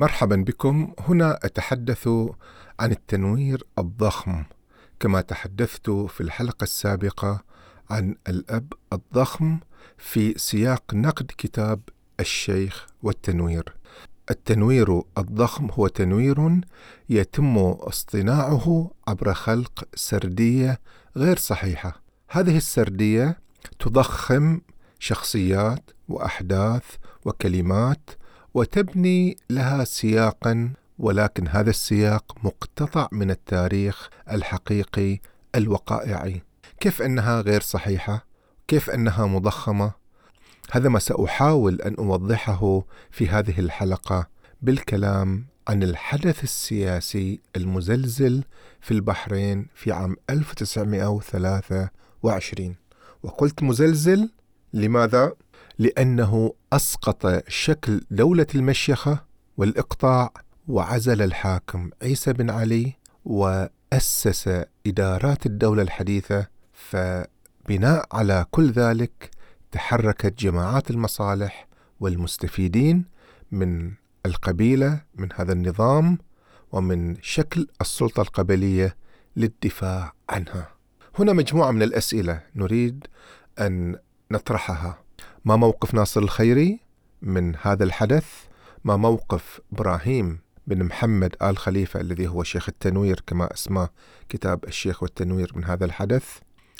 مرحبا بكم. هنا أتحدث عن التنوير الضخم كما تحدثت في الحلقة السابقة عن الأب الضخم في سياق نقد كتاب الشيخ والتنوير. التنوير الضخم هو تنوير يتم اصطناعه عبر خلق سردية غير صحيحة. هذه السردية تضخم شخصيات وأحداث وكلمات وتبني لها سياقا ولكن هذا السياق مقتطع من التاريخ الحقيقي الوقائعي كيف أنها غير صحيحة؟ كيف أنها مضخمة؟ هذا ما سأحاول أن أوضحه في هذه الحلقة بالكلام عن الحدث السياسي المزلزل في البحرين في عام 1923 وقلت مزلزل؟ لماذا؟ لأنه أسقط شكل دولة المشيخة والإقطاع وعزل الحاكم عيسى بن علي وأسس إدارات الدولة الحديثة فبناء على كل ذلك تحركت جماعات المصالح والمستفيدين من القبيلة من هذا النظام ومن شكل السلطة القبلية للدفاع عنها. هنا مجموعة من الأسئلة نريد أن نطرحها ما موقف ناصر الخيري من هذا الحدث ما موقف إبراهيم بن محمد آل خليفة الذي هو شيخ التنوير كما اسماه كتاب الشيخ والتنوير من هذا الحدث؟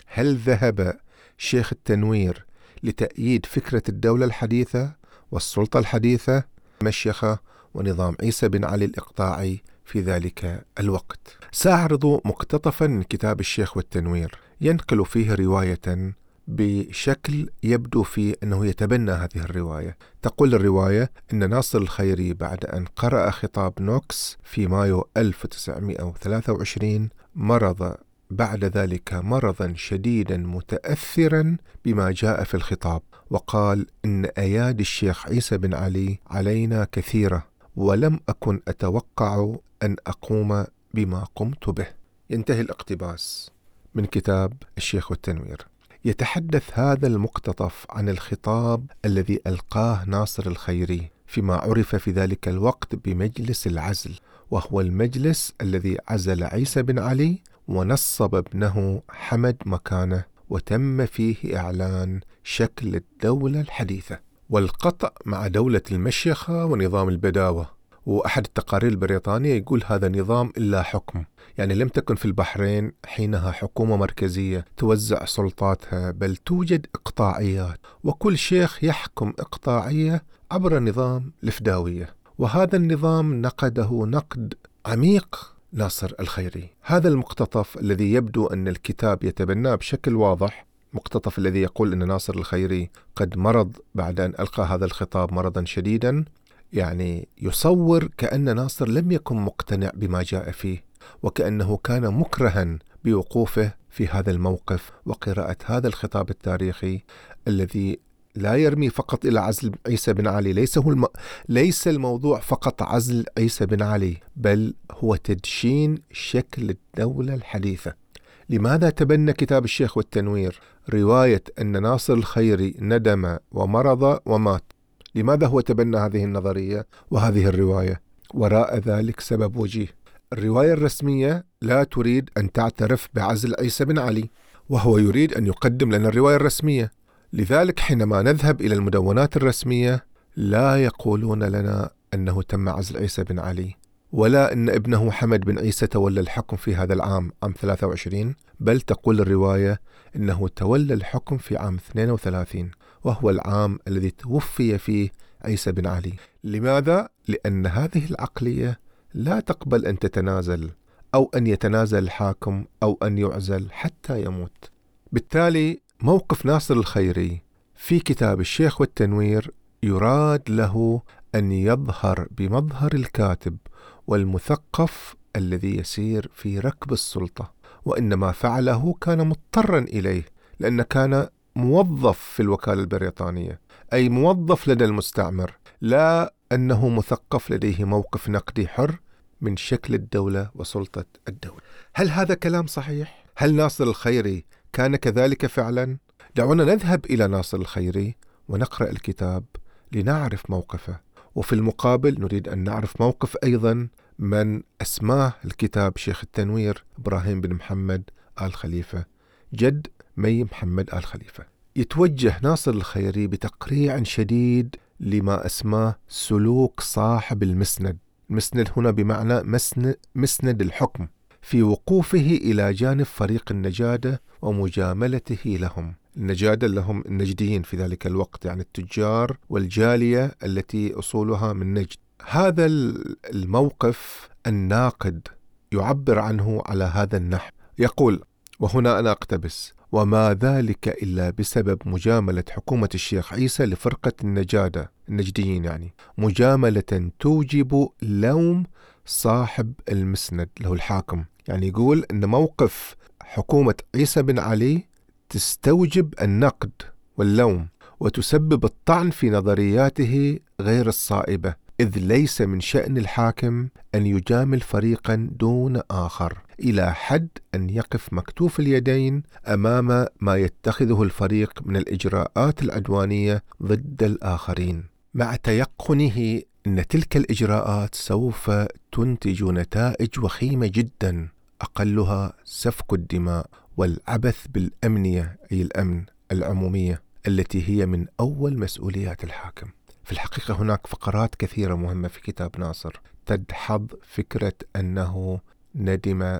هل ذهب شيخ التنوير لتأييد فكرة الدولة الحديثة والسلطة الحديثة؟ مشيخة ونظام عيسى بن علي الإقطاعي في ذلك الوقت. سأعرض مقتطفا من كتاب الشيخ والتنوير. ينقل فيه رواية بشكل يبدو فيه أنه يتبنى هذه الرواية. تقول الرواية أن ناصر الخيري بعد أن قرأ خطاب نوكس في مايو 1923 مرض بعد ذلك مرضا شديدا متأثرا بما جاء في الخطاب وقال إن أيادي الشيخ عيسى بن علي علينا كثيرة ولم أكن أتوقع أن أقوم بما قمت به. ينتهي الاقتباس من كتاب الشيخ والتنوير. يتحدث هذا المقتطف عن الخطاب الذي ألقاه ناصر الخيري فيما عرف في ذلك الوقت بمجلس العزل وهو المجلس الذي عزل عيسى بن علي ونصب ابنه حمد مكانه وتم فيه إعلان شكل الدولة الحديثة. والقطع مع دولة المشيخة ونظام البداوة. وأحد التقارير البريطانية يقول هذا نظام إلا حكم. يعني لم تكن في البحرين حينها حكومة مركزية توزع سلطاتها بل توجد إقطاعيات وكل شيخ يحكم إقطاعية عبر نظام الفداوية وهذا النظام نقده نقد عميق ناصر الخيري. هذا المقتطف الذي يبدو أن الكتاب يتبناه بشكل واضح مقتطف الذي يقول أن ناصر الخيري قد مرض بعد أن ألقى هذا الخطاب مرضا شديدا. يعني يصور كأن ناصر لم يكن مقتنع بما جاء فيه وكأنه كان مكرها بوقوفه في هذا الموقف وقراءة هذا الخطاب التاريخي الذي لا يرمي فقط إلى عزل عيسى بن علي ليس هو الم... ليس الموضوع فقط عزل عيسى بن علي بل هو تدشين شكل الدولة الحديثة. لماذا تبنى كتاب الشيخ والتنوير؟ رواية أن ناصر الخيري ندم ومرض ومات. لماذا هو تبنى هذه النظرية وهذه الرواية؟ وراء ذلك سبب وجيه. الرواية الرسمية لا تريد أن تعترف بعزل عيسى بن علي وهو يريد أن يقدم لنا الرواية الرسمية. لذلك حينما نذهب إلى المدونات الرسمية لا يقولون لنا أنه تم عزل عيسى بن علي ولا أن ابنه حمد بن عيسى تولى الحكم في هذا العام عام 23 بل تقول الرواية أنه تولى الحكم في عام 32 وهو العام الذي توفي فيه عيسى بن علي لماذا؟ لأن هذه العقلية لا تقبل أن تتنازل أو أن يتنازل الحاكم أو أن يعزل حتى يموت بالتالي موقف ناصر الخيري في كتاب الشيخ والتنوير يراد له أن يظهر بمظهر الكاتب والمثقف الذي يسير في ركب السلطة وإن ما فعله كان مضطرا إليه لأن كان موظف في الوكالة البريطانية أي موظف لدى المستعمر لا أنه مثقف لديه موقف نقدي حر من شكل الدولة وسلطة الدولة هل هذا كلام صحيح؟ هل ناصر الخيري كان كذلك فعلا؟ دعونا نذهب إلى ناصر الخيري ونقرأ الكتاب لنعرف موقفه وفي المقابل نريد أن نعرف موقف أيضا من أسماه الكتاب شيخ التنوير إبراهيم بن محمد آل خليفة جد مي محمد آل خليفة. يتوجه ناصر الخيري بتقريع شديد لما أسماه سلوك صاحب المسند. المسند هنا بمعنى مسند, مسند الحكم في وقوفه إلى جانب فريق النجادة ومجاملته لهم. النجادة لهم النجديين في ذلك الوقت يعني التجار والجالية التي أصولها من نجد. هذا الموقف الناقد يعبر عنه على هذا النحو. يقول وهنا أنا أقتبس. وما ذلك إلا بسبب مجاملة حكومة الشيخ عيسى لفرقة النجادة النجديين يعني. مجاملة توجب لوم صاحب المسند له الحاكم. يعني يقول أن موقف حكومة عيسى بن علي تستوجب النقد واللوم وتسبب الطعن في نظرياته غير الصائبة إذ ليس من شأن الحاكم أن يجامل فريقا دون آخر. إلى حد أن يقف مكتوف اليدين أمام ما يتخذه الفريق من الإجراءات العدوانية ضد الآخرين. مع تيقنه أن تلك الإجراءات سوف تنتج نتائج وخيمة جدا أقلها سفك الدماء والعبث بالأمنية أي الأمن العمومية التي هي من أول مسؤوليات الحاكم. في الحقيقة هناك فقرات كثيرة مهمة في كتاب ناصر تدحض فكرة أنه ندم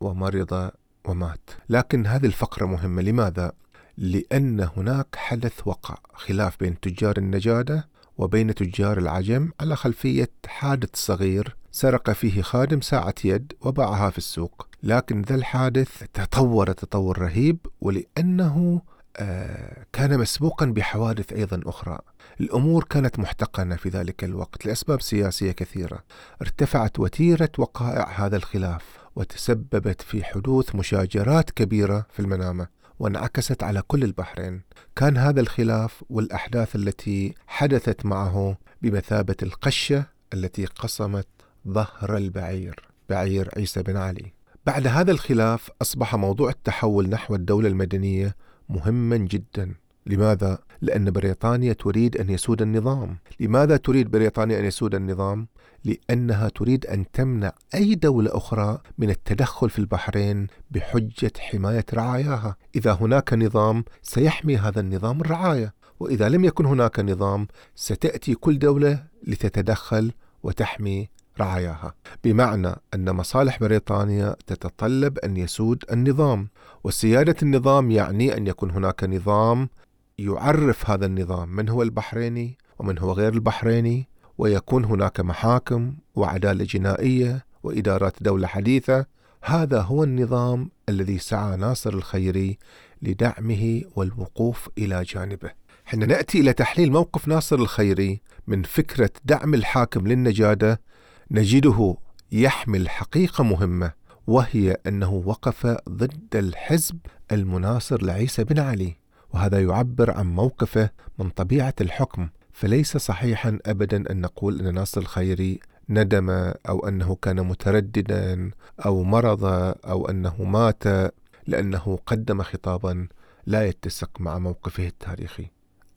ومرض ومات. لكن هذه الفقرة مهمة. لماذا؟ لأن هناك حدث وقع. خلاف بين تجار النجادة وبين تجار العجم على خلفية حادث صغير سرق فيه خادم ساعة يد وباعها في السوق. لكن ذا الحادث تطور تطور رهيب ولأنه آه، كان مسبوقا بحوادث أيضا أخرى. الأمور كانت محتقنة في ذلك الوقت لأسباب سياسية كثيرة. ارتفعت وتيرة وقائع هذا الخلاف. وتسببت في حدوث مشاجرات كبيرة في المنامة وانعكست على كل البحرين. كان هذا الخلاف والأحداث التي حدثت معه بمثابة القشة التي قصمت ظهر البعير بعير عيسى بن علي. بعد هذا الخلاف أصبح موضوع التحول نحو الدولة المدنية مهما جدا. لماذا؟ لأن بريطانيا تريد أن يسود النظام. لماذا تريد بريطانيا أن يسود النظام؟ لأنها تريد أن تمنع أي دولة أخرى من التدخل في البحرين بحجة حماية رعاياها. إذا هناك نظام سيحمي هذا النظام الرعاية. وإذا لم يكن هناك نظام ستأتي كل دولة لتتدخل وتحمي رعاياها. بمعنى أن مصالح بريطانيا تتطلب أن يسود النظام. وسيادة النظام يعني أن يكون هناك نظام يعرف هذا النظام من هو البحريني ومن هو غير البحريني ويكون هناك محاكم وعدالة جنائية وإدارات دولة حديثة. هذا هو النظام الذي سعى ناصر الخيري لدعمه والوقوف إلى جانبه. حين نأتي إلى تحليل موقف ناصر الخيري من فكرة دعم الحاكم للنجادة نجده يحمل حقيقة مهمة وهي أنه وقف ضد الحزب المناصر لعيسى بن علي. وهذا يعبر عن موقفه من طبيعة الحكم. فليس صحيحا أبدا أن نقول أن ناصر الخيري ندم أو أنه كان مترددا أو مرض أو أنه مات لأنه قدم خطابا لا يتسق مع موقفه التاريخي.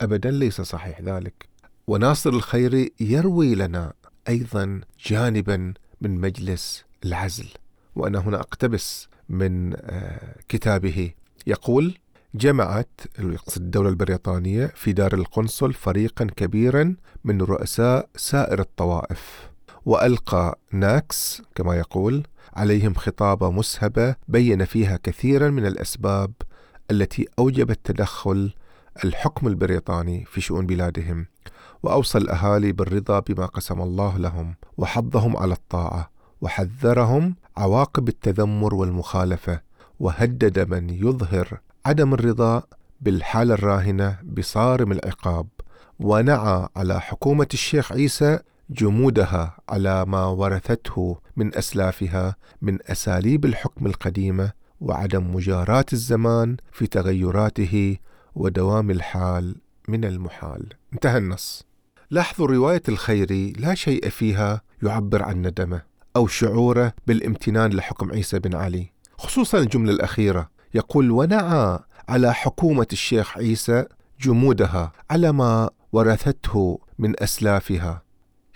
أبدا ليس صحيح ذلك. وناصر الخيري يروي لنا أيضا جانبا من مجلس العزل. وأنا هنا أقتبس من آه، كتابه. يقول جمعت الدولة البريطانية في دار القنصل فريقا كبيرا من رؤساء سائر الطوائف وألقى ناكس كما يقول عليهم خطابة مسهبة بين فيها كثيرا من الأسباب التي أوجبت تدخل الحكم البريطاني في شؤون بلادهم وأوصى الأهالي بالرضا بما قسم الله لهم وحضهم على الطاعة وحذرهم عواقب التذمر والمخالفة وهدد من يظهر عدم الرضا بالحالة الراهنة بصارم العقاب ونعى على حكومة الشيخ عيسى جمودها على ما ورثته من أسلافها من أساليب الحكم القديمة وعدم مجاراه الزمان في تغيراته ودوام الحال من المحال. انتهى النص. لاحظوا رواية الخيري لا شيء فيها يعبر عن ندمه أو شعوره بالامتنان لحكم عيسى بن علي خصوصا الجملة الأخيرة يقول ونعى على حكومة الشيخ عيسى جمودها على ما ورثته من أسلافها.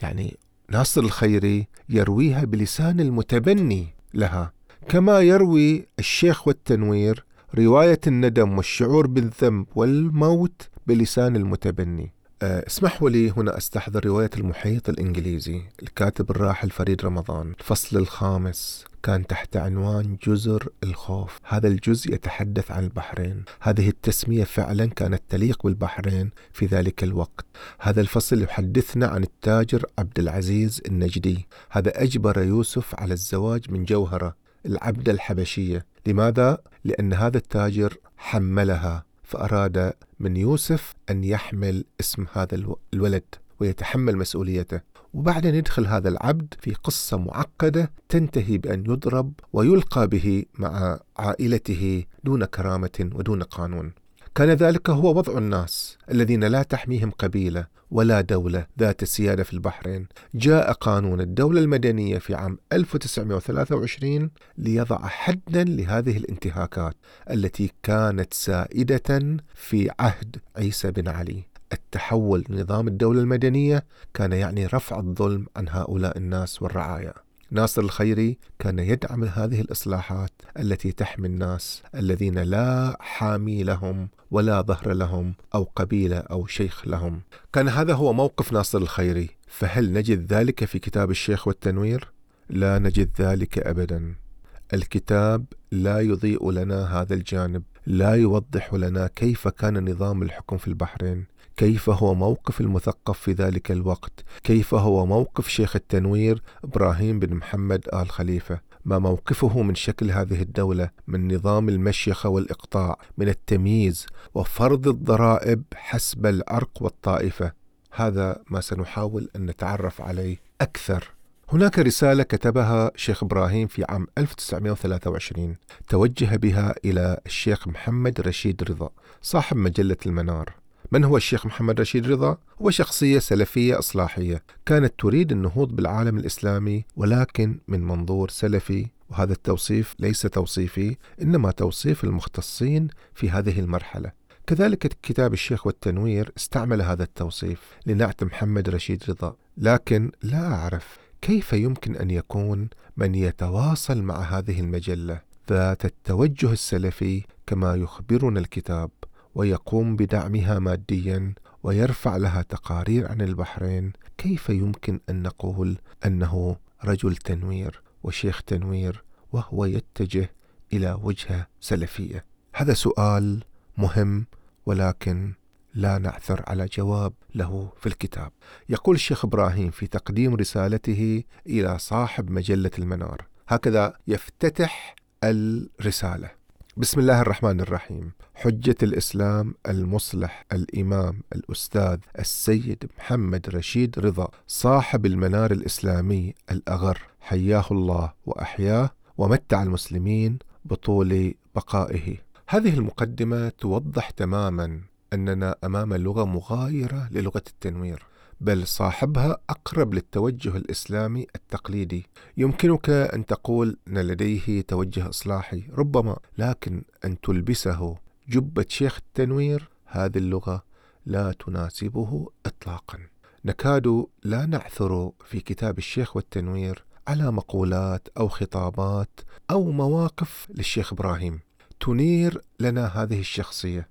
يعني ناصر الخيري يرويها بلسان المتبني لها. كما يروي الشيخ والتنوير رواية الندم والشعور بالذنب والموت بلسان المتبني. اسمحوا لي هنا أستحضر رواية المحيط الإنجليزي الكاتب الراحل فريد رمضان. الفصل الخامس كان تحت عنوان جزر الخوف. هذا الجزء يتحدث عن البحرين. هذه التسمية فعلا كانت تليق بالبحرين في ذلك الوقت. هذا الفصل يحدثنا عن التاجر عبد العزيز النجدي. هذا أجبر يوسف على الزواج من جوهرة العبدة الحبشية. لماذا؟ لأن هذا التاجر حملها. فأراد من يوسف أن يحمل اسم هذا الولد ويتحمل مسؤوليته. وبعدين يدخل هذا العبد في قصة معقدة تنتهي بأن يضرب ويلقى به مع عائلته دون كرامة ودون قانون. كان ذلك هو وضع الناس الذين لا تحميهم قبيلة ولا دولة ذات سياده في البحرين. جاء قانون الدولة المدنية في عام 1923 ليضع حدا لهذه الانتهاكات التي كانت سائدة في عهد عيسى بن علي. التحول لنظام الدولة المدنية كان يعني رفع الظلم عن هؤلاء الناس والرعايا. ناصر الخيري كان يدعم هذه الإصلاحات التي تحمي الناس الذين لا حامي لهم ولا ظهر لهم أو قبيلة أو شيخ لهم. كان هذا هو موقف ناصر الخيري، فهل نجد ذلك في كتاب الشيخ والتنوير؟ لا نجد ذلك ابدا. الكتاب لا يضيء لنا هذا الجانب، لا يوضح لنا كيف كان نظام الحكم في البحرين، كيف هو موقف المثقف في ذلك الوقت؟ كيف هو موقف شيخ التنوير إبراهيم بن محمد آل خليفة؟ ما موقفه من شكل هذه الدولة من نظام المشيخة والإقطاع من التمييز وفرض الضرائب حسب العرق والطائفة؟ هذا ما سنحاول أن نتعرف عليه أكثر. هناك رسالة كتبها شيخ إبراهيم في عام 1923 توجه بها إلى الشيخ محمد رشيد رضا صاحب مجلة المنار. من هو الشيخ محمد رشيد رضا؟ هو شخصية سلفية إصلاحية. كانت تريد النهوض بالعالم الإسلامي ولكن من منظور سلفي وهذا التوصيف ليس توصيفي إنما توصيف المختصين في هذه المرحلة. كذلك كتاب الشيخ والتنوير استعمل هذا التوصيف لنعت محمد رشيد رضا. لكن لا أعرف كيف يمكن أن يكون من يتواصل مع هذه المجلة. ذات التوجه السلفي كما يخبرنا الكتاب. ويقوم بدعمها ماديا ويرفع لها تقارير عن البحرين. كيف يمكن أن نقول أنه رجل تنوير وشيخ تنوير وهو يتجه إلى وجهة سلفية؟ هذا سؤال مهم ولكن لا نعثر على جواب له في الكتاب. يقول الشيخ إبراهيم في تقديم رسالته إلى صاحب مجلة المنار هكذا يفتتح الرسالة. بسم الله الرحمن الرحيم حجة الإسلام المصلح الإمام الأستاذ السيد محمد رشيد رضا صاحب المنار الإسلامي الأغر. حياه الله وأحياه ومتع المسلمين بطول بقائه. هذه المقدمة توضح تماما أننا أمام لغة مغايرة للغة التنوير. بل صاحبها أقرب للتوجه الإسلامي التقليدي. يمكنك أن تقول أن لديه توجه إصلاحي ربما لكن أن تلبسه جبة شيخ التنوير هذه اللغة لا تناسبه إطلاقا. نكاد لا نعثر في كتاب الشيخ والتنوير على مقولات أو خطابات أو مواقف للشيخ إبراهيم. تنير لنا هذه الشخصية.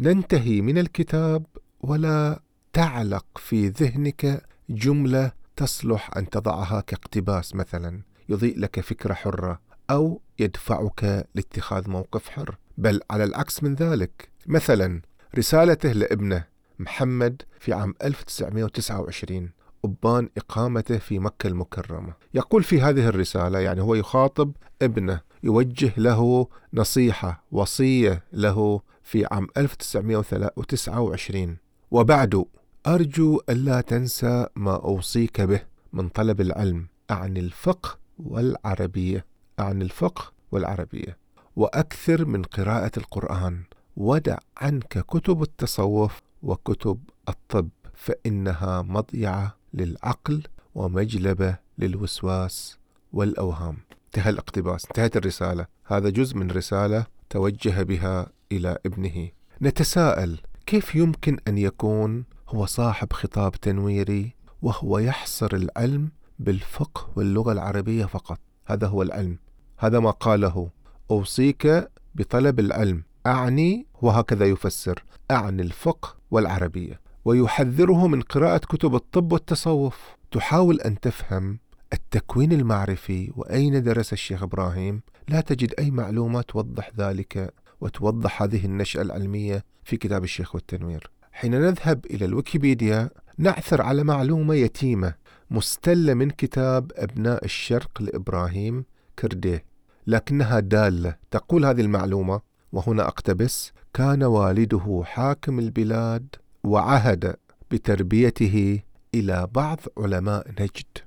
ننتهي من الكتاب ولا تعلق في ذهنك جملة تصلح أن تضعها كاقتباس مثلا يضيء لك فكرة حرة أو يدفعك لاتخاذ موقف حر. بل على العكس من ذلك مثلا رسالته لابنه محمد في عام 1929 أبان إقامته في مكة المكرمة. يقول في هذه الرسالة يعني هو يخاطب ابنه يوجه له نصيحة وصية له في عام 1929 وبعد أرجو ألا تنسى ما أوصيك به من طلب العلم عن الفقه والعربية عن الفقه والعربية. وأكثر من قراءة القرآن. ودع عنك كتب التصوف وكتب الطب فإنها مضيعة للعقل ومجلبة للوسواس والأوهام. انتهى الاقتباس انتهت الرسالة. هذا جزء من رسالة توجه بها إلى ابنه. نتساءل كيف يمكن أن يكون هو صاحب خطاب تنويري وهو يحصر العلم بالفقه واللغة العربية فقط. هذا هو العلم. هذا ما قاله أوصيك بطلب العلم أعني وهكذا يفسر أعني الفقه والعربية. ويحذره من قراءة كتب الطب والتصوف. تحاول أن تفهم التكوين المعرفي وأين درس الشيخ إبراهيم. لا تجد أي معلومة توضح ذلك وتوضح هذه النشأة العلمية في كتاب الشيخ والتنوير. حين نذهب إلى الويكيبيديا نعثر على معلومة يتيمة مستلة من كتاب أبناء الشرق لإبراهيم كرديه لكنها دالة تقول هذه المعلومة وهنا أقتبس كان والده حاكم البلاد وعهد بتربيته إلى بعض علماء نجد.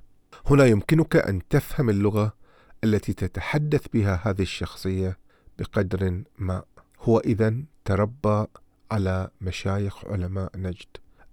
هنا يمكنك أن تفهم اللغة التي تتحدث بها هذه الشخصية بقدر ما. هو إذا تربى على مشايخ علماء نجد.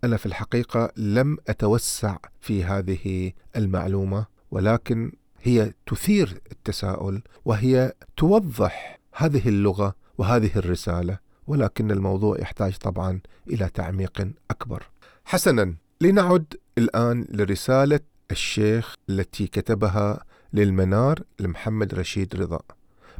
أنا في الحقيقة لم أتوسع في هذه المعلومة ولكن هي تثير التساؤل وهي توضح هذه اللغة وهذه الرسالة ولكن الموضوع يحتاج طبعا إلى تعميق أكبر. حسنا لنعد الآن لرسالة الشيخ التي كتبها للمنار لمحمد رشيد رضا.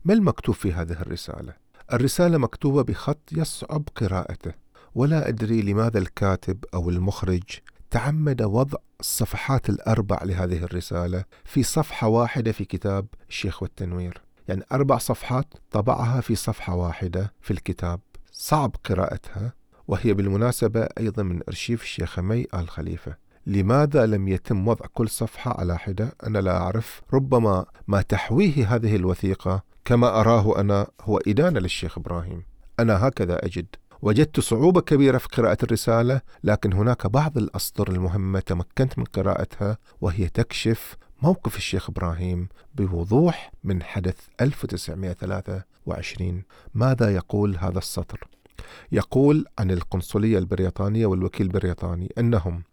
ما المكتوب في هذه الرسالة؟ الرسالة مكتوبة بخط يصعب قراءته. ولا أدري لماذا الكاتب أو المخرج تعمد وضع الصفحات الأربع لهذه الرسالة في صفحة واحدة في كتاب الشيخ والتنوير. يعني أربع صفحات طبعها في صفحة واحدة في الكتاب. صعب قراءتها. وهي بالمناسبة أيضا من أرشيف الشيخ مي آل خليفة. لماذا لم يتم وضع كل صفحة على حدة؟ أنا لا أعرف. ربما ما تحويه هذه الوثيقة كما أراه أنا هو إدانة للشيخ إبراهيم. أنا هكذا أجد. وجدت صعوبة كبيرة في قراءة الرسالة لكن هناك بعض الأسطر المهمة تمكنت من قراءتها وهي تكشف موقف الشيخ إبراهيم بوضوح من حدث 1923 ماذا يقول هذا السطر؟ يقول عن القنصلية البريطانية والوكيل البريطاني أنهم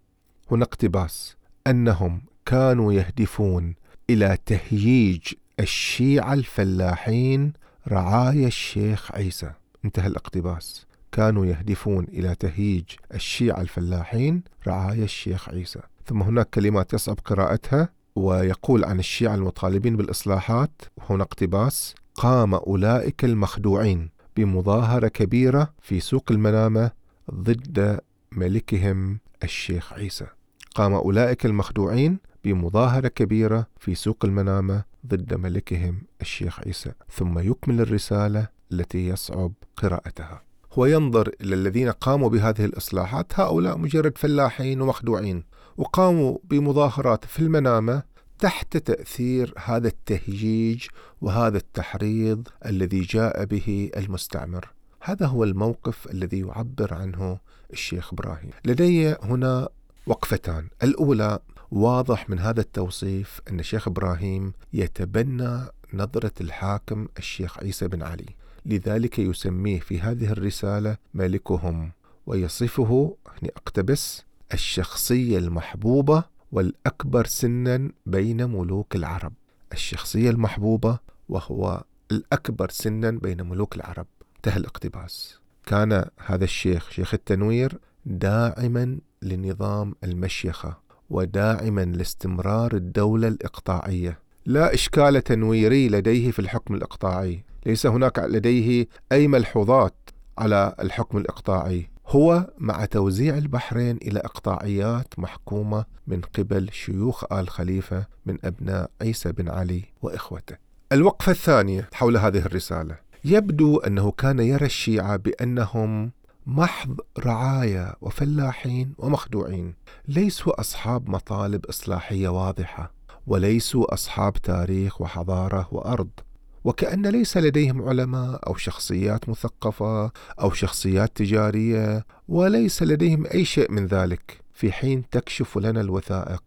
هنا اقتباس أنهم كانوا يهدفون إلى تهييج الشيعة الفلاحين رعايا الشيخ عيسى. انتهى الاقتباس. كانوا يهدفون إلى تهييج الشيعة الفلاحين رعايا الشيخ عيسى. ثم هناك كلمات يصعب قراءتها ويقول عن الشيعة المطالبين بالإصلاحات. هنا اقتباس قام أولئك المخدوعين بمظاهرة كبيرة في سوق المنامة ضد ملكهم الشيخ عيسى. قام أولئك المخدوعين بمظاهرة كبيرة في سوق المنامة ضد ملكهم الشيخ عيسى ثم يكمل الرسالة التي يصعب قراءتها. هو ينظر إلى الذين قاموا بهذه الإصلاحات هؤلاء مجرد فلاحين ومخدوعين وقاموا بمظاهرات في المنامة تحت تأثير هذا التهجيج وهذا التحريض الذي جاء به المستعمر. هذا هو الموقف الذي يعبر عنه الشيخ إبراهيم. لدي هنا وقفتان. الأولى واضح من هذا التوصيف أن الشيخ إبراهيم يتبنى نظرة الحاكم الشيخ عيسى بن علي. لذلك يسميه في هذه الرسالة ملكهم ويصفه هنا أقتبس الشخصية المحبوبة والأكبر سنا بين ملوك العرب. الشخصية المحبوبة وهو الأكبر سنا بين ملوك العرب. انتهى الاقتباس. كان هذا الشيخ شيخ التنوير داعما لنظام المشيخة. وداعما لاستمرار الدولة الإقطاعية. لا إشكال تنويري لديه في الحكم الإقطاعي. ليس هناك لديه أي ملحوظات على الحكم الإقطاعي. هو مع توزيع البحرين إلى إقطاعيات محكومة من قبل شيوخ آل خليفة من أبناء عيسى بن علي وإخوته. الوقفة الثانية حول هذه الرسالة. يبدو أنه كان يرى الشيعة بأنهم محض رعايا وفلاحين ومخدوعين. ليسوا أصحاب مطالب إصلاحية واضحة وليسوا أصحاب تاريخ وحضارة وأرض. وكأن ليس لديهم علماء أو شخصيات مثقفة أو شخصيات تجارية وليس لديهم أي شيء من ذلك. في حين تكشف لنا الوثائق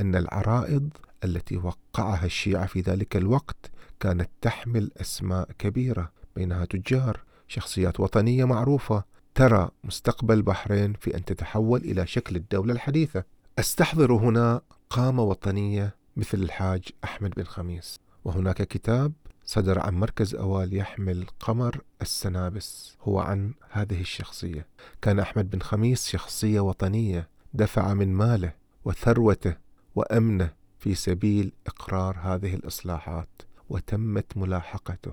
أن العرائض التي وقعها الشيعة في ذلك الوقت كانت تحمل أسماء كبيرة بينها تجار شخصيات وطنية معروفة. ترى مستقبل البحرين في أن تتحول إلى شكل الدولة الحديثة. أستحضر هنا قامة وطنية مثل الحاج أحمد بن خميس. وهناك كتاب صدر عن مركز أوال يحمل قمر السنابس. هو عن هذه الشخصية. كان أحمد بن خميس شخصية وطنية دفع من ماله وثروته وأمنه في سبيل إقرار هذه الإصلاحات وتمت ملاحقته.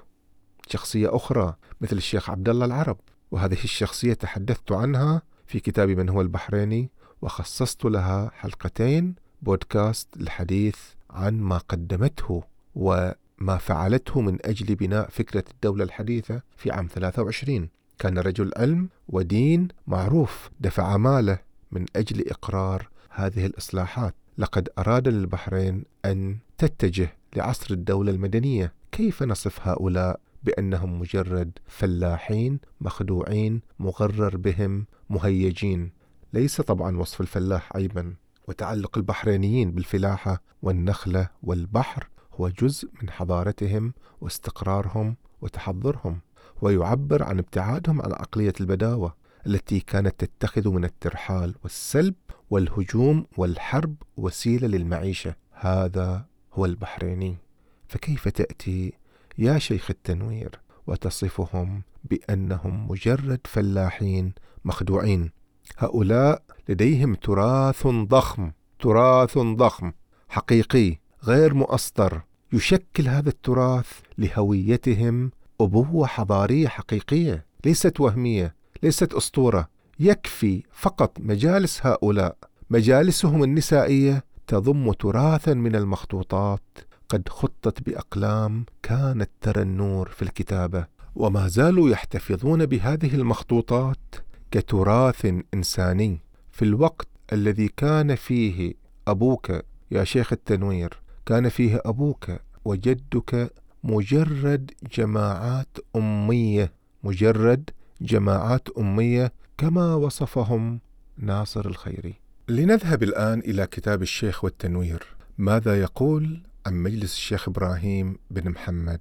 شخصية أخرى مثل الشيخ عبد الله العرب. وهذه الشخصية تحدثت عنها في كتابي من هو البحريني وخصصت لها حلقتين بودكاست للحديث عن ما قدمته وما فعلته من أجل بناء فكرة الدولة الحديثة في عام 23 كان رجل علم ودين معروف دفع ماله من أجل إقرار هذه الإصلاحات. لقد أراد للبحرين أن تتجه لعصر الدولة المدنية. كيف نصف هؤلاء بأنهم مجرد فلاحين مخدوعين مغرر بهم مهيجين. ليس طبعا وصف الفلاح عيبا وتعلق البحرينيين بالفلاحة والنخلة والبحر هو جزء من حضارتهم واستقرارهم وتحضرهم ويعبر عن ابتعادهم عن عقلية البداوة التي كانت تتخذ من الترحال والسلب والهجوم والحرب وسيلة للمعيشة. هذا هو البحريني. فكيف تأتي يا شيخ التنوير وتصفهم بأنهم مجرد فلاحين مخدوعين. هؤلاء لديهم تراث ضخم تراث ضخم حقيقي غير مؤسطر يشكل هذا التراث لهويتهم أبوة حضارية حقيقية ليست وهمية ليست أسطورة. يكفي فقط مجالس هؤلاء مجالسهم النسائية تضم تراثا من المخطوطات قد خطت بأقلام كانت ترى النور في الكتابة. وما زالوا يحتفظون بهذه المخطوطات كتراث إنساني. في الوقت الذي كان فيه أبوك يا شيخ التنوير كان فيه أبوك وجدك مجرد جماعات أمية مجرد جماعات أمية كما وصفهم ناصر الخيري. لنذهب الآن إلى كتاب الشيخ والتنوير. ماذا يقول؟ عن مجلس الشيخ إبراهيم بن محمد.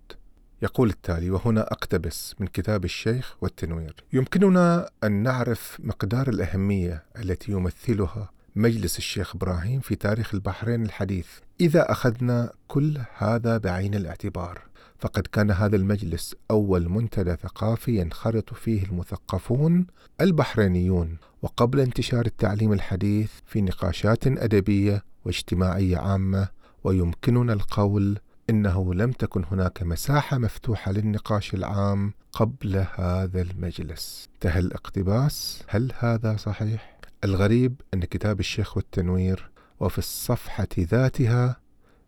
يقول التالي وهنا أقتبس من كتاب الشيخ والتنوير. يمكننا أن نعرف مقدار الأهمية التي يمثلها مجلس الشيخ إبراهيم في تاريخ البحرين الحديث. إذا أخذنا كل هذا بعين الاعتبار فقد كان هذا المجلس أول منتدى ثقافي ينخرط فيه المثقفون البحرينيون. وقبل انتشار التعليم الحديث في نقاشات أدبية واجتماعية عامة ويمكننا القول إنه لم تكن هناك مساحة مفتوحة للنقاش العام قبل هذا المجلس. انتهى الاقتباس، هل هذا صحيح؟ الغريب أن كتاب الشيخ والتنوير وفي الصفحة ذاتها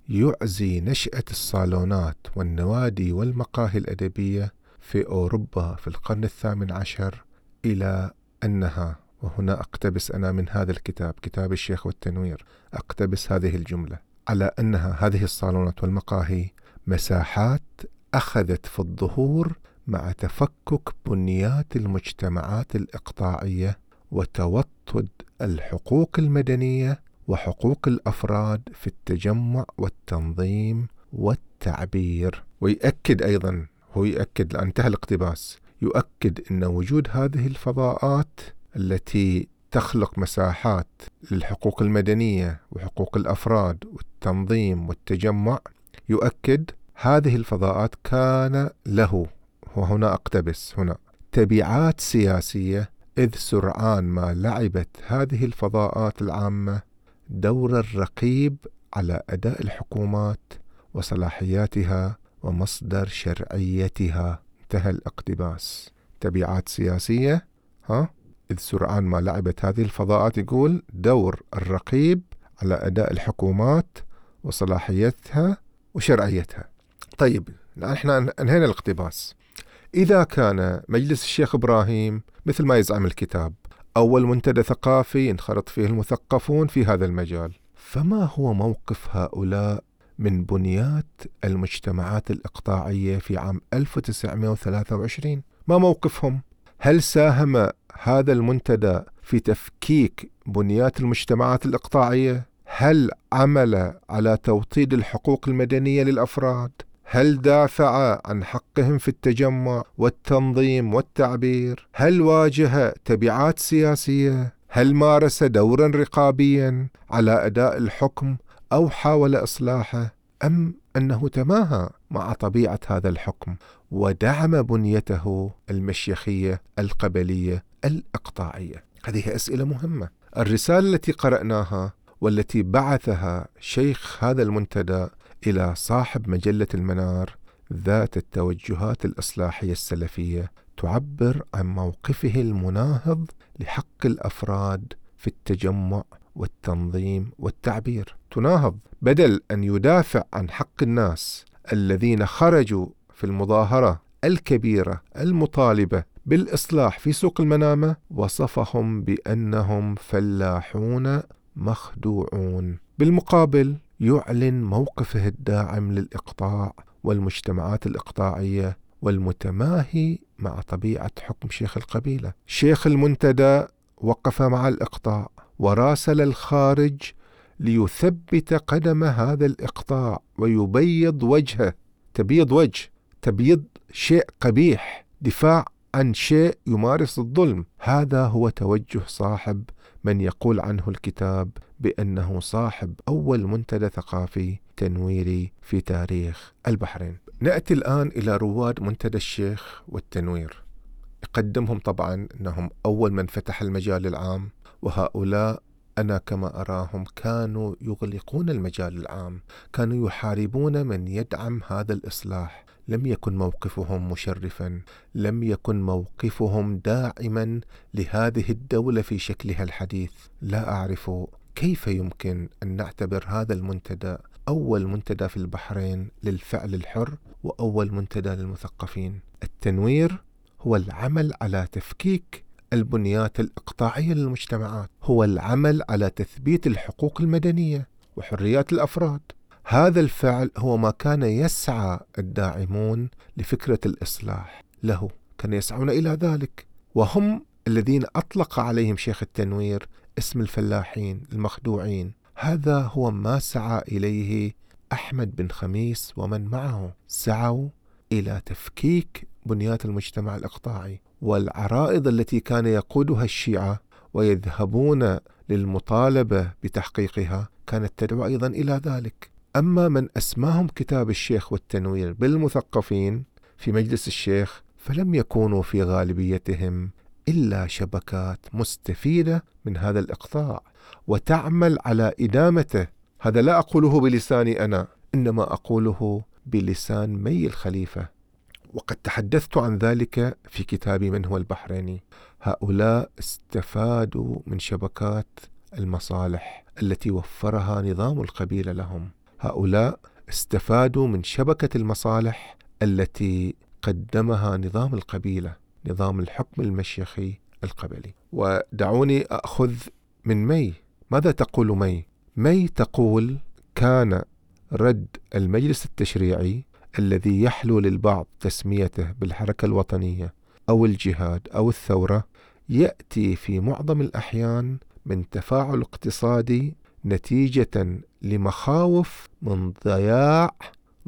يعزي نشأة الصالونات والنوادي والمقاهي الأدبية في أوروبا في القرن الثامن عشر إلى أنها وهنا أقتبس أنا من هذا الكتاب كتاب الشيخ والتنوير أقتبس هذه الجملة على أنها هذه الصالونات والمقاهي مساحات أخذت في الظهور مع تفكك بنيات المجتمعات الإقطاعية وتوطد الحقوق المدنية وحقوق الأفراد في التجمع والتنظيم والتعبير. ويأكد أيضا هو يأكد انتهى الاقتباس يؤكد إن وجود هذه الفضاءات التي تخلق مساحات للحقوق المدنية وحقوق الأفراد والتنظيم والتجمع يؤكد هذه الفضاءات كان له وهنا أقتبس هنا تبعات سياسية إذ سرعان ما لعبت هذه الفضاءات العامة دور الرقيب على أداء الحكومات وصلاحياتها ومصدر شرعيتها. انتهى الاقتباس. تبعات سياسية؟ ها؟ إذ سرعان ما لعبت هذه الفضاءات يقول دور الرقيب على أداء الحكومات وصلاحيتها وشرعيتها. طيب إحنا أنهينا الاقتباس. إذا كان مجلس الشيخ إبراهيم مثل ما يزعم الكتاب أول منتدى ثقافي انخرط فيه المثقفون في هذا المجال فما هو موقف هؤلاء من بنيات المجتمعات الإقطاعية في عام 1923 ما موقفهم؟ هل ساهم هذا المنتدى في تفكيك بنيات المجتمعات الإقطاعية؟ هل عمل على توطيد الحقوق المدنية للأفراد؟ هل دافع عن حقهم في التجمع والتنظيم والتعبير؟ هل واجه تبعات سياسية؟ هل مارس دورا رقابيا على أداء الحكم أو حاول إصلاحه؟ أم أنه تماهى مع طبيعة هذا الحكم ودعم بنيته المشيخية القبلية الإقطاعية. هذه أسئلة مهمة. الرسالة التي قرأناها والتي بعثها شيخ هذا المنتدى إلى صاحب مجلة المنار ذات التوجهات الإصلاحية السلفية تعبر عن موقفه المناهض لحق الأفراد في التجمع والتنظيم والتعبير. تناهض بدل أن يدافع عن حق الناس الذين خرجوا في المظاهرة الكبيرة المطالبة بالإصلاح في سوق المنامة وصفهم بأنهم فلاحون مخدوعون. بالمقابل يعلن موقفه الداعم للإقطاع والمجتمعات الإقطاعية والمتماهي مع طبيعة حكم شيخ القبيلة. شيخ المنتدى وقف مع الإقطاع وراسل الخارج ليثبت قدم هذا الإقطاع ويبيض وجهه. تبيض وجه تبيض شيء قبيح دفاع عن شيء يمارس الظلم. هذا هو توجه صاحب من يقول عنه الكتاب بأنه صاحب أول منتدى ثقافي تنويري في تاريخ البحرين. نأتي الآن إلى رواد منتدى الشيخ والتنوير. يقدمهم طبعا أنهم أول من فتح المجال العام وهؤلاء أنا كما أراهم كانوا يغلقون المجال العام كانوا يحاربون من يدعم هذا الإصلاح. لم يكن موقفهم مشرفا لم يكن موقفهم داعما لهذه الدولة في شكلها الحديث. لا أعرف كيف يمكن أن نعتبر هذا المنتدى أول منتدى في البحرين للفعل الحر وأول منتدى للمثقفين. التنوير هو العمل على تفكيك البنيات الإقطاعية للمجتمعات هو العمل على تثبيت الحقوق المدنية وحريات الأفراد. هذا الفعل هو ما كان يسعى الداعمون لفكرة الإصلاح له كانوا يسعون إلى ذلك. وهم الذين أطلق عليهم شيخ التنوير اسم الفلاحين المخدوعين. هذا هو ما سعى إليه أحمد بن خميس ومن معه. سعوا إلى تفكيك بنيات المجتمع الإقطاعي والعرائض التي كان يقودها الشيعة ويذهبون للمطالبة بتحقيقها كانت تدعو أيضا إلى ذلك. أما من أسماهم كتاب الشيخ والتنوير بالمثقفين في مجلس الشيخ فلم يكونوا في غالبيتهم إلا شبكات مستفيدة من هذا الإقطاع وتعمل على إدامته. هذا لا أقوله بلساني أنا إنما أقوله بلسان مي الخليفة. وقد تحدثت عن ذلك في كتابي من هو البحريني. هؤلاء استفادوا من شبكات المصالح التي وفرها نظام القبيلة لهم. هؤلاء استفادوا من شبكة المصالح التي قدمها نظام القبيلة نظام الحكم المشيخي القبلي. ودعوني أخذ من مي. ماذا تقول مي؟ مي تقول كان رد المجلس التشريعي الذي يحلو للبعض تسميته بالحركة الوطنية أو الجهاد أو الثورة يأتي في معظم الأحيان من تفاعل اقتصادي نتيجة لمخاوف من ضياع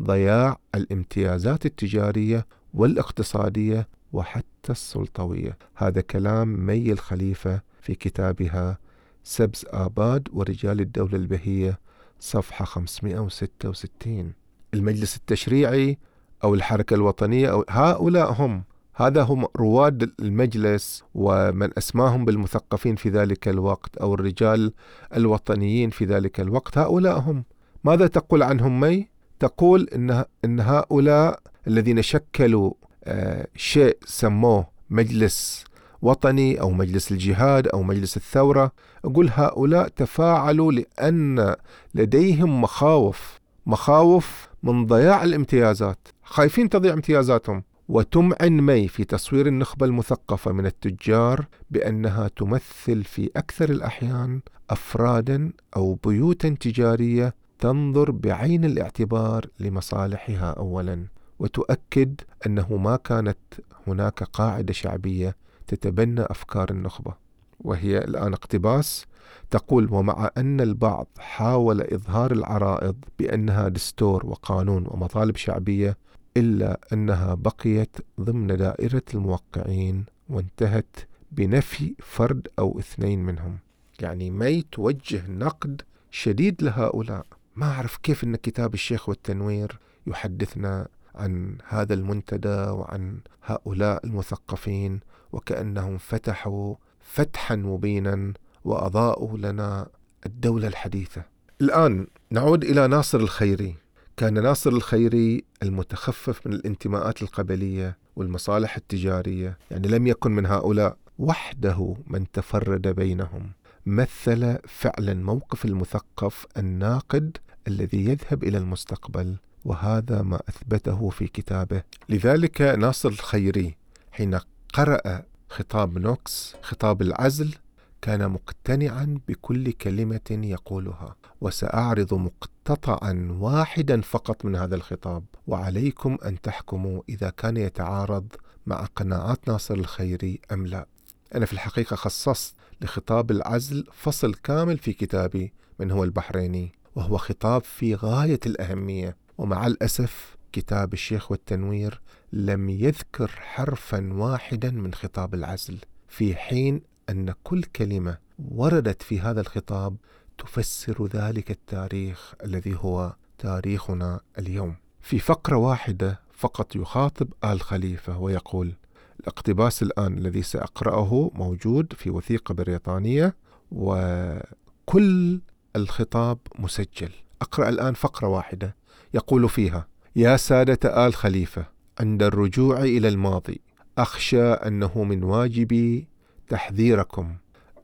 ضياع الامتيازات التجارية والاقتصادية وحتى السلطوية. هذا كلام مي الخليفة في كتابها سبز آباد ورجال الدولة البهية صفحة 566 المجلس التشريعي أو الحركة الوطنية أو هؤلاء هم هذا هم رواد المجلس ومن أسماهم بالمثقفين في ذلك الوقت أو الرجال الوطنيين في ذلك الوقت. هؤلاء هم. ماذا تقول عنهم مي؟ تقول إن, إن هؤلاء الذين شكلوا آه شيء سموه مجلس وطني أو مجلس الجهاد أو مجلس الثورة. أقول هؤلاء تفاعلوا لأن لديهم مخاوف مخاوف من ضياع الامتيازات. خايفين تضيع امتيازاتهم. وتمعن مي في تصوير النخبة المثقفة من التجار بأنها تمثل في أكثر الأحيان أفرادا أو بيوتا تجارية تنظر بعين الاعتبار لمصالحها اولا وتؤكد أنه ما كانت هناك قاعدة شعبية تتبنى أفكار النخبة. وهي الآن اقتباس تقول ومع أن البعض حاول إظهار العرائض بأنها دستور وقانون ومطالب شعبية إلا أنها بقيت ضمن دائرة الموقعين وانتهت بنفي فرد أو اثنين منهم. يعني مي توجه نقد شديد لهؤلاء. ما أعرف كيف إن كتاب الشيخ والتنوير يحدثنا عن هذا المنتدى وعن هؤلاء المثقفين وكأنهم فتحوا فتحا مبينا وأضاءوا لنا الدولة الحديثة. الآن نعود إلى ناصر الخيري. كان ناصر الخيري المتخفف من الانتماءات القبلية والمصالح التجارية يعني لم يكن من هؤلاء وحده من تفرد بينهم. مثل فعلا موقف المثقف الناقد الذي يذهب إلى المستقبل وهذا ما أثبته في كتابه. لذلك ناصر الخيري حين قرأ خطاب نوكس خطاب العزل كان مقتنعا بكل كلمة يقولها. وسأعرض مقتطعا واحدا فقط من هذا الخطاب. وعليكم أن تحكموا إذا كان يتعارض مع قناعات ناصر الخيري أم لا. أنا في الحقيقة خصصت لخطاب العزل فصل كامل في كتابي من هو البحريني وهو خطاب في غاية الأهمية. ومع الأسف كتاب الشيخ والتنوير لم يذكر حرفا واحدا من خطاب العزل في حين أن كل كلمة وردت في هذا الخطاب تفسر ذلك التاريخ الذي هو تاريخنا اليوم. في فقرة واحدة فقط يخاطب آل خليفة ويقول الأقتباس الآن الذي سأقرأه موجود في وثيقة بريطانية وكل الخطاب مسجل. أقرأ الآن فقرة واحدة. يقول فيها يا سادة آل خليفة عند الرجوع إلى الماضي أخشى أنه من واجبي تحذيركم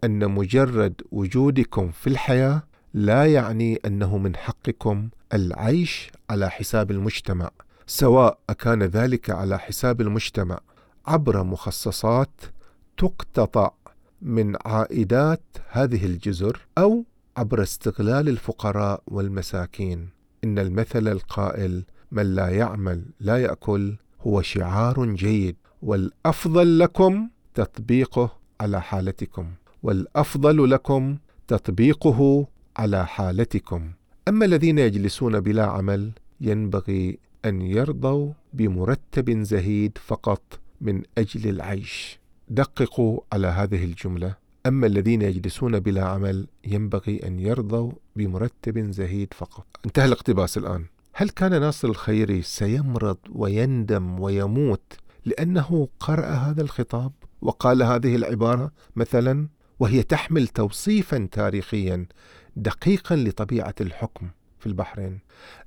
أن مجرد وجودكم في الحياة لا يعني أنه من حقكم العيش على حساب المجتمع سواء أكان ذلك على حساب المجتمع. عبر مخصصات تقتطع من عائدات هذه الجزر أو عبر استغلال الفقراء والمساكين. إن المثل القائل من لا يعمل لا يأكل هو شعار جيد والأفضل لكم تطبيقه على حالتكم. والأفضل لكم تطبيقه على حالتكم. أما الذين يجلسون بلا عمل ينبغي أن يرضوا بمرتب زهيد فقط من أجل العيش. دققوا على هذه الجملة. أما الذين يجلسون بلا عمل ينبغي أن يرضوا بمرتب زهيد فقط. انتهى الاقتباس الآن. هل كان ناصر الخيري سيمرض ويندم ويموت لأنه قرأ هذا الخطاب وقال هذه العبارة؟ مثلا وهي تحمل توصيفا تاريخيا دقيقا لطبيعة الحكم في البحرين.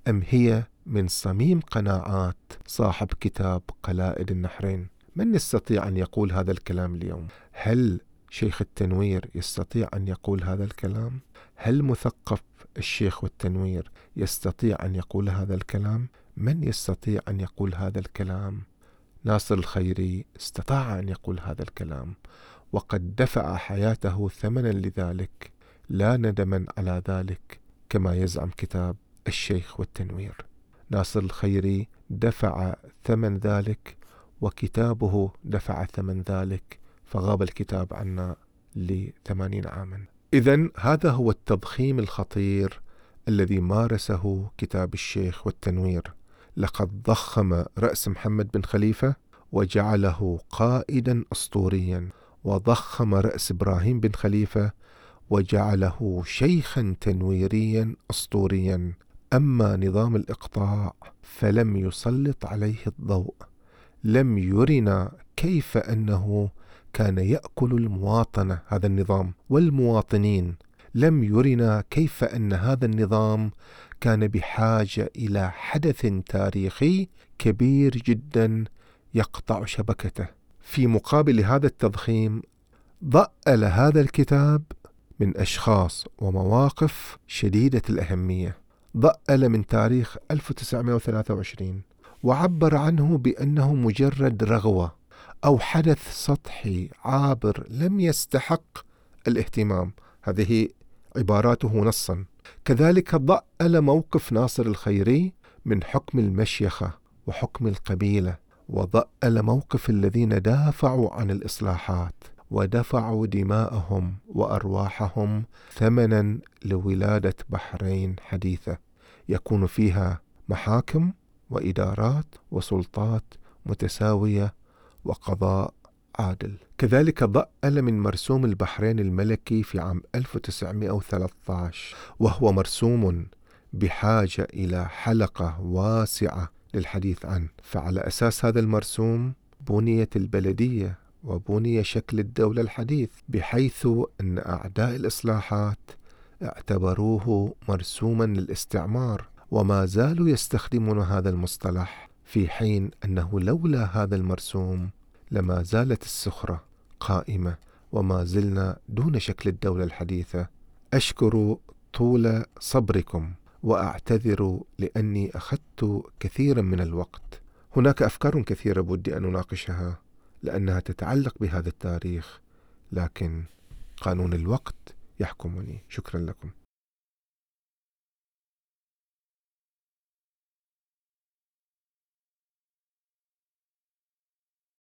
أم هي من صميم قناعات صاحب كتاب قلائد النحرين؟ من يستطيع أن يقول هذا الكلام اليوم؟ هل شيخ التنوير يستطيع أن يقول هذا الكلام؟ هل مثقف الشيخ والتنوير يستطيع أن يقول هذا الكلام؟ من يستطيع أن يقول هذا الكلام؟ ناصر الخيري استطاع أن يقول هذا الكلام. وقد دفع حياته ثمنا لذلك. لا ندما على ذلك كما يزعم كتاب الشيخ والتنوير. ناصر الخيري دفع ثمن ذلك وكتابه دفع ثمن ذلك فغاب الكتاب عنا لثمانين عاما. إذا هذا هو التضخيم الخطير الذي مارسه كتاب الشيخ والتنوير. لقد ضخم رأس محمد بن خليفة وجعله قائدا أسطوريا. وضخم رأس إبراهيم بن خليفة وجعله شيخا تنويريا أسطوريا. أما نظام الإقطاع فلم يسلط عليه الضوء لم يرنا كيف أنه كان يأكل المواطنة هذا النظام. والمواطنين لم يرنا كيف أن هذا النظام كان بحاجة إلى حدث تاريخي كبير جدا يقطع شبكته. في مقابل هذا التضخيم ضأل هذا الكتاب من أشخاص ومواقف شديدة الأهمية. ضأل من تاريخ 1923 وعبر عنه بأنه مجرد رغوة أو حدث سطحي عابر لم يستحق الاهتمام. هذه عباراته نصا. كذلك ضأل موقف ناصر الخيري من حكم المشيخة وحكم القبيلة. وضأل موقف الذين دافعوا عن الإصلاحات ودفعوا دماءهم وأرواحهم ثمنا لولادة بحرين حديثة يكون فيها محاكم وإدارات وسلطات متساوية وقضاء عادل. كذلك ضأل من مرسوم البحرين الملكي في عام 1913 وهو مرسوم بحاجة إلى حلقة واسعة للحديث عنه فعلى أساس هذا المرسوم بنيت البلدية وبني شكل الدولة الحديث بحيث أن أعداء الإصلاحات اعتبروه مرسوما للاستعمار وما زالوا يستخدمون هذا المصطلح في حين أنه لولا هذا المرسوم لما زالت السخره قائمة وما زلنا دون شكل الدولة الحديثة. أشكر طول صبركم. وأعتذر لأني أخذت كثيرا من الوقت. هناك أفكار كثيرة بودي أن أناقشها لأنها تتعلق بهذا التاريخ لكن قانون الوقت يحكمني. شكرا لكم.